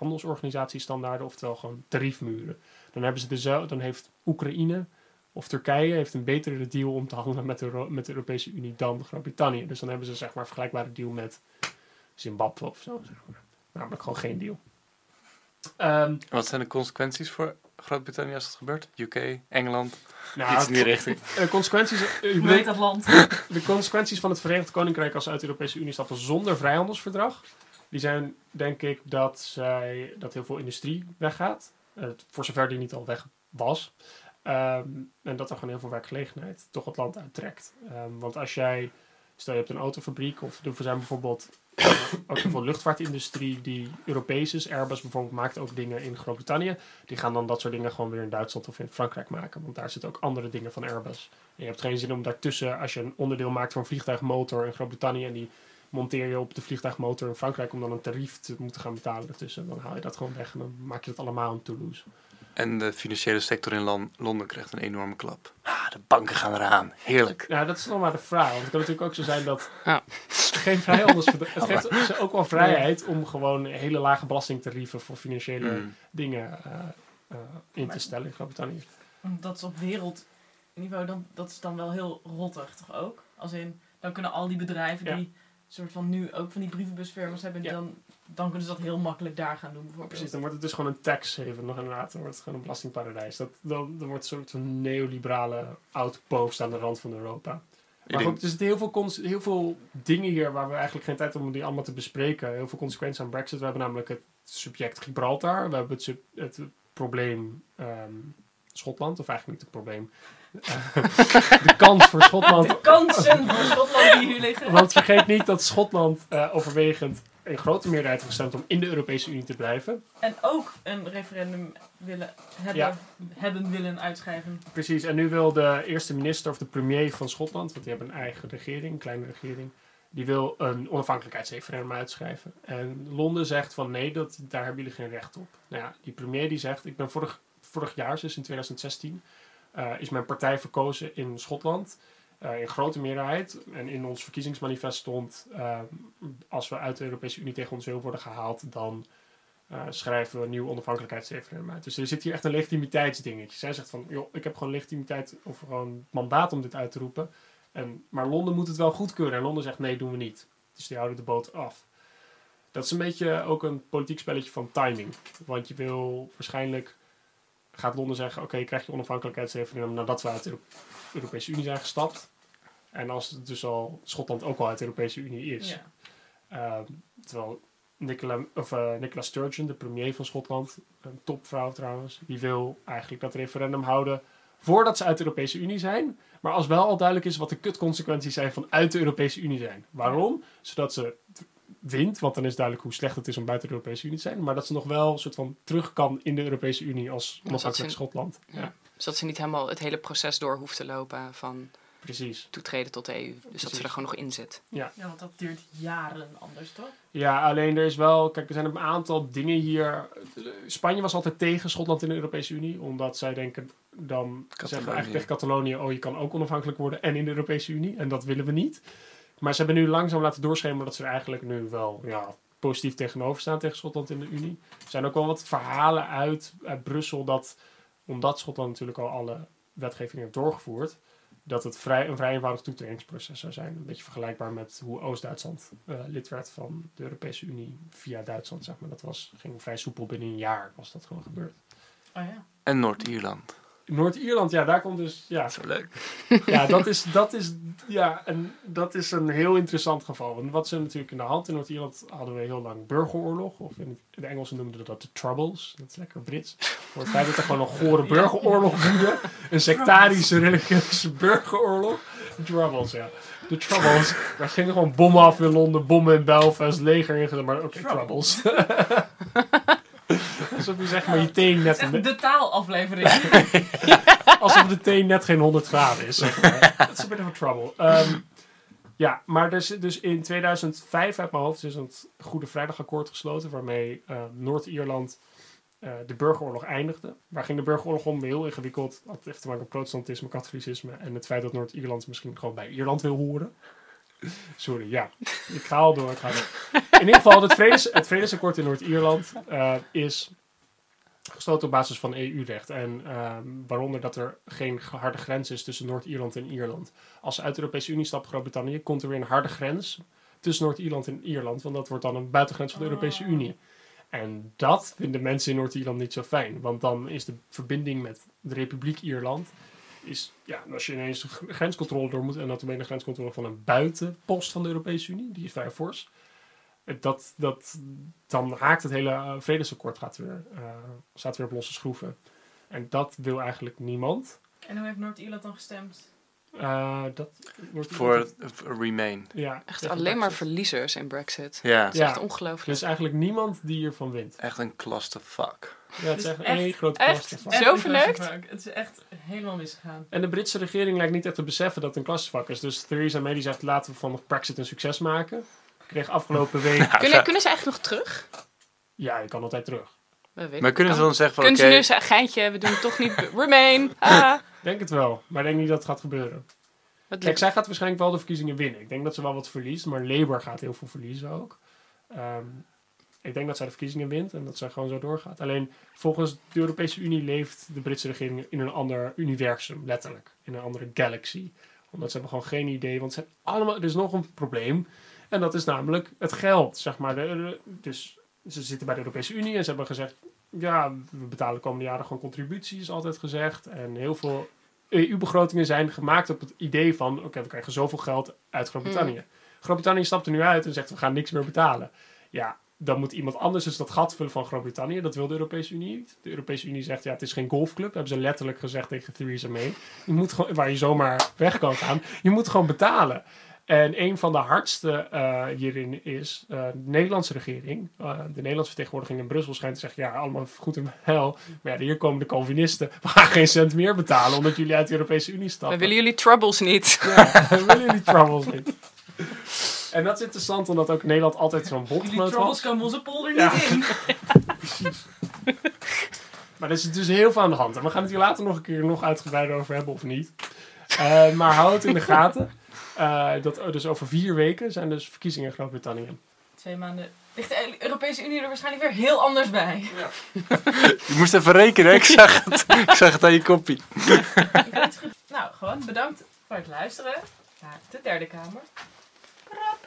wereldhandelsorganisatiestandaarden, oftewel gewoon tariefmuren. Dan, hebben ze zo, dan heeft Oekraïne of Turkije heeft een betere deal om te handelen met de, met de Europese Unie dan Groot-Brittannië. Dus dan hebben ze zeg maar een vergelijkbare deal met Zimbabwe of zo. Zeg maar. Namelijk gewoon geen deal. Ehm, Wat zijn de consequenties voor Groot-Brittannië als het gebeurt? UK, Engeland, nou, iets in die richting. [laughs] eh, consequenties, [laughs] u heet dat land? [laughs] de consequenties van het Verenigd Koninkrijk als ze uit de Europese Unie stappen zonder vrijhandelsverdrag, die zijn denk ik dat, zij, dat heel veel industrie weggaat. Eh, voor zover die niet al weg was. Ehm, en dat er gewoon heel veel werkgelegenheid toch het land uittrekt. Ehm, want als jij, stel je hebt een autofabriek of er zijn bijvoorbeeld eh, ook heel veel luchtvaartindustrie die Europees is. Airbus bijvoorbeeld maakt ook dingen in Groot-Brittannië. Die gaan dan dat soort dingen gewoon weer in Duitsland of in Frankrijk maken. Want daar zitten ook andere dingen van Airbus. En je hebt geen zin om daartussen, als je een onderdeel maakt voor een vliegtuigmotor in Groot-Brittannië en die monteer je op de vliegtuigmotor in Frankrijk om dan een tarief te moeten gaan betalen ertussen. Dan haal je dat gewoon weg en dan maak je dat allemaal in Toulouse. En de financiële sector in Londen krijgt een enorme klap. Ah, de banken gaan eraan. Heerlijk. Ja, dat is nog maar de vraag. Want het kan natuurlijk ook zo zijn dat Ja. geen vrijhandelsverdrag... Het geeft [laughs] ze ook wel vrijheid om gewoon hele lage belastingtarieven voor financiële Mm. dingen eh, eh, in te stellen in Groot-Brittannië. Dat is op wereldniveau, dan, dat is dan wel heel rottig toch ook? Als in, dan kunnen al die bedrijven Ja. die soort van nu ook van die brievenbusfirma's hebben, Ja. dan, dan kunnen ze dat heel makkelijk daar gaan doen bijvoorbeeld. Precies, dan wordt het dus gewoon een tax haven, nog inderdaad. Dan wordt het gewoon een belastingparadijs. Dat, dan, dan wordt het een soort van neoliberale outpost aan de rand van Europa. Maar goed, er zitten heel veel, cons- heel veel dingen hier waar we eigenlijk geen tijd hebben om die allemaal te bespreken. Heel veel consequenties aan Brexit. We hebben namelijk het subject Gibraltar. We hebben het, sub- het probleem ehm, Schotland. Of eigenlijk niet het probleem. Eh, [laughs] de kans voor Schotland De kansen voor Schotland die hier liggen. want vergeet niet dat Schotland eh, overwegend een grote meerderheid heeft gestemd om in de Europese Unie te blijven. En ook een referendum willen hebben, Ja. hebben willen uitschrijven. Precies, en nu wil de eerste minister of de premier van Schotland, want die hebben een eigen regering, een kleine regering, die wil een onafhankelijkheidsreferendum uitschrijven. En Londen zegt van nee, dat, daar hebben jullie geen recht op. Nou ja, die premier die zegt, ik ben vorig, vorig jaar, dus in 2016, eh, is mijn partij verkozen in Schotland. eh, in grote meerderheid. En in ons verkiezingsmanifest stond, eh, als we uit de Europese Unie tegen ons wil worden gehaald, dan schrijven we een nieuw onafhankelijkheidsreferendum uit. Dus er zit hier echt een legitimiteitsdingetje. Zij zegt van, joh, ik heb gewoon legitimiteit of gewoon mandaat om dit uit te roepen. En, maar Londen moet het wel goedkeuren. En Londen zegt, nee, doen we niet. Dus die houden de boot af. Dat is een beetje ook een politiek spelletje van timing. Want je wil waarschijnlijk, gaat Londen zeggen, oké, krijg je onafhankelijkheidsreferendum nadat we uit de Euro- Europese Unie zijn gestapt. En als het dus al Schotland ook al uit de Europese Unie is. Ja. Ehm, terwijl Nicola, of, eh, Nicola Sturgeon, de premier van Schotland, een topvrouw trouwens, die wil eigenlijk dat referendum houden voordat ze uit de Europese Unie zijn. Maar als wel al duidelijk is wat de kutconsequenties zijn van uit de Europese Unie zijn. Waarom? Zodat ze wint, want dan is duidelijk hoe slecht het is om buiten de Europese Unie te zijn. Maar dat ze nog wel een soort van terug kan in de Europese Unie als onafhankelijk Schotland. Ja. Ja, Zodat ze niet helemaal het hele proces door hoeft te lopen van precies. toetreden tot de EU. Dus dat ze er gewoon nog in zit. Ja, want dat duurt jaren anders, toch? Ja, alleen er is wel, kijk, er zijn een aantal dingen hier. Spanje was altijd tegen Schotland in de Europese Unie, omdat zij denken dan zeggen we eigenlijk tegen Catalonië, oh je kan ook onafhankelijk worden en in de Europese Unie, en dat willen we niet. Maar ze hebben nu langzaam laten doorschemeren dat ze er eigenlijk nu wel ja, positief tegenover staan tegen Schotland in de Unie. Er zijn ook wel wat verhalen uit, uit Brussel dat, omdat Schotland natuurlijk al alle wetgeving heeft doorgevoerd, dat het vrij, een vrij eenvoudig toetredingsproces zou zijn. Een beetje vergelijkbaar met hoe Oost-Duitsland eh, lid werd van de Europese Unie via Duitsland, zeg maar. Dat was, ging vrij soepel binnen een jaar was dat gewoon gebeurd. Oh ja. En Noord-Ierland. Noord-Ierland, ja, daar komt dus, ja, Zo leuk. ja, [laughs] dat is, dat is, ja, en dat is een heel interessant geval. Want wat ze natuurlijk in de hand in Noord-Ierland hadden we heel lang burgeroorlog. Of in de Engelsen noemden dat de Troubles. Dat is lekker Brits. Voor het feit dat er gewoon een gore [laughs] burgeroorlog woedde. Een sectarische, religieuze burgeroorlog. De Troubles, ja. De Troubles. Daar gingen gewoon bommen af in Londen, bommen in Belfast, leger ingezet. Maar oké, Troubles. [laughs] Alsof je zeg maar je teen net... De taalaflevering. [laughs] Alsof de thee net geen 100 graden is. Zeg maar. Dat is een bit of a trouble. Ehm, ja, maar dus, dus in 2005 uit mijn hoofd is het Goede Vrijdagakkoord gesloten. Waarmee eh, Noord-Ierland eh, de burgeroorlog eindigde. Waar ging de burgeroorlog om? Heel ingewikkeld. Had echt te maken met protestantisme, katholicisme. En het feit dat Noord-Ierland misschien gewoon bij Ierland wil horen. Sorry, ja. Ik ga al door. Ik ga door. In ieder geval, het, vredes, het vredesakkoord in Noord-Ierland eh, is gesloten op basis van EU-recht. En ehm, waaronder dat er geen harde grens is tussen Noord-Ierland en Ierland. Als ze uit de Europese Unie stapt, Groot-Brittannië, komt er weer een harde grens tussen Noord-Ierland en Ierland. Want dat wordt dan een buitengrens van de Europese Unie. En dat vinden mensen in Noord-Ierland niet zo fijn. Want dan is de verbinding met de Republiek Ierland. Is, ja, als je ineens een grenscontrole door moet. En dat een grenscontrole van een buitenpost van de Europese Unie. Die is vrij fors. Dat, dat, dan haakt het hele eh, vredesakkoord gaat weer, eh, staat weer op losse schroeven. En dat wil eigenlijk niemand. En hoe heeft Noord-Ierland dan gestemd? Eh, dat wordt Voor Remain. ja, Echt alleen maar verliezers in Brexit. Ja. Dat is Ja. echt ongelooflijk. Er is eigenlijk niemand die hiervan wint. Echt een clusterfuck. Ja, het is Dus echt één groot echt? clusterfuck. Echt Zo een verneukt? clusterfuck. Het is echt helemaal misgegaan. En de Britse regering lijkt niet echt te beseffen dat het een clusterfuck is. Dus Theresa May die zegt laten we van Brexit een succes maken. Kreeg afgelopen week... [laughs] Kunnen, kunnen ze eigenlijk nog terug? Ja, je kan altijd terug. Dat weet Maar ik kunnen ze dan zeggen van Kunnen oké, ze nu zeggen, geintje, we doen het toch niet... [laughs] Remain! Ah, Ik denk het wel, maar ik denk niet dat het gaat gebeuren. wat Kijk, zij gaat waarschijnlijk wel de verkiezingen winnen. Ik denk dat ze wel wat verliest, maar Labour gaat heel veel verliezen ook. Ehm, ik denk dat zij de verkiezingen wint en dat zij gewoon zo doorgaat. Alleen volgens de Europese Unie leeft de Britse regering in een ander universum, letterlijk. In een andere galaxy. Omdat ze hebben gewoon geen idee, want ze zijn allemaal, er is nog een probleem. En dat is namelijk het geld, zeg maar. De, de- dus ze zitten bij de Europese Unie en ze hebben gezegd... Ja, we betalen de komende jaren gewoon contributies, altijd gezegd. En heel veel EU-begrotingen zijn gemaakt op het idee van... Oké, we krijgen zoveel geld uit Groot-Brittannië. Groot-Brittannië stapt er nu uit en zegt we gaan niks meer betalen. Ja, dan moet iemand anders dus dat gat vullen van Groot-Brittannië. Dat wil de Europese Unie niet. De Europese Unie zegt ja, het is geen golfclub. hebben ze letterlijk gezegd tegen Theresa May. Je moet gewoon, waar je zomaar weg kan gaan. Je moet gewoon betalen. En een van de hardste eh, hierin is eh, de Nederlandse regering. Eh, de Nederlandse vertegenwoordiging in Brussel schijnt te zeggen... ja, allemaal goed en wel. Maar ja, hier komen de Calvinisten. We gaan geen cent meer betalen... omdat jullie uit de Europese Unie stappen. We willen jullie troubles niet. [laughs] Ja, we willen jullie troubles niet. En dat is interessant, omdat ook Nederland altijd zo'n Die bondgenoot troubles was. komen onze polder Ja. niet in. [laughs] Maar er is dus heel veel aan de hand. En we gaan het hier later nog een keer nog uitgebreider over hebben of niet. Eh, maar hou het in de gaten. Eh, dat, dus over vier weken zijn dus verkiezingen in Groot-Brittannië. Twee maanden ligt de Europese Unie er waarschijnlijk weer heel anders bij. [laughs] je moest even rekenen. Ik zag het. Ik zag het aan je kopie. [laughs] Nou, gewoon bedankt voor het luisteren naar de derde kamer. Krap.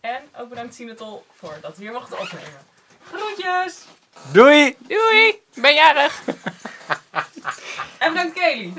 En ook bedankt Sinatol voor dat we hier mochten opnemen. Groetjes! Doei! Doei, ik ben jarig. [laughs] En bedankt Kelly.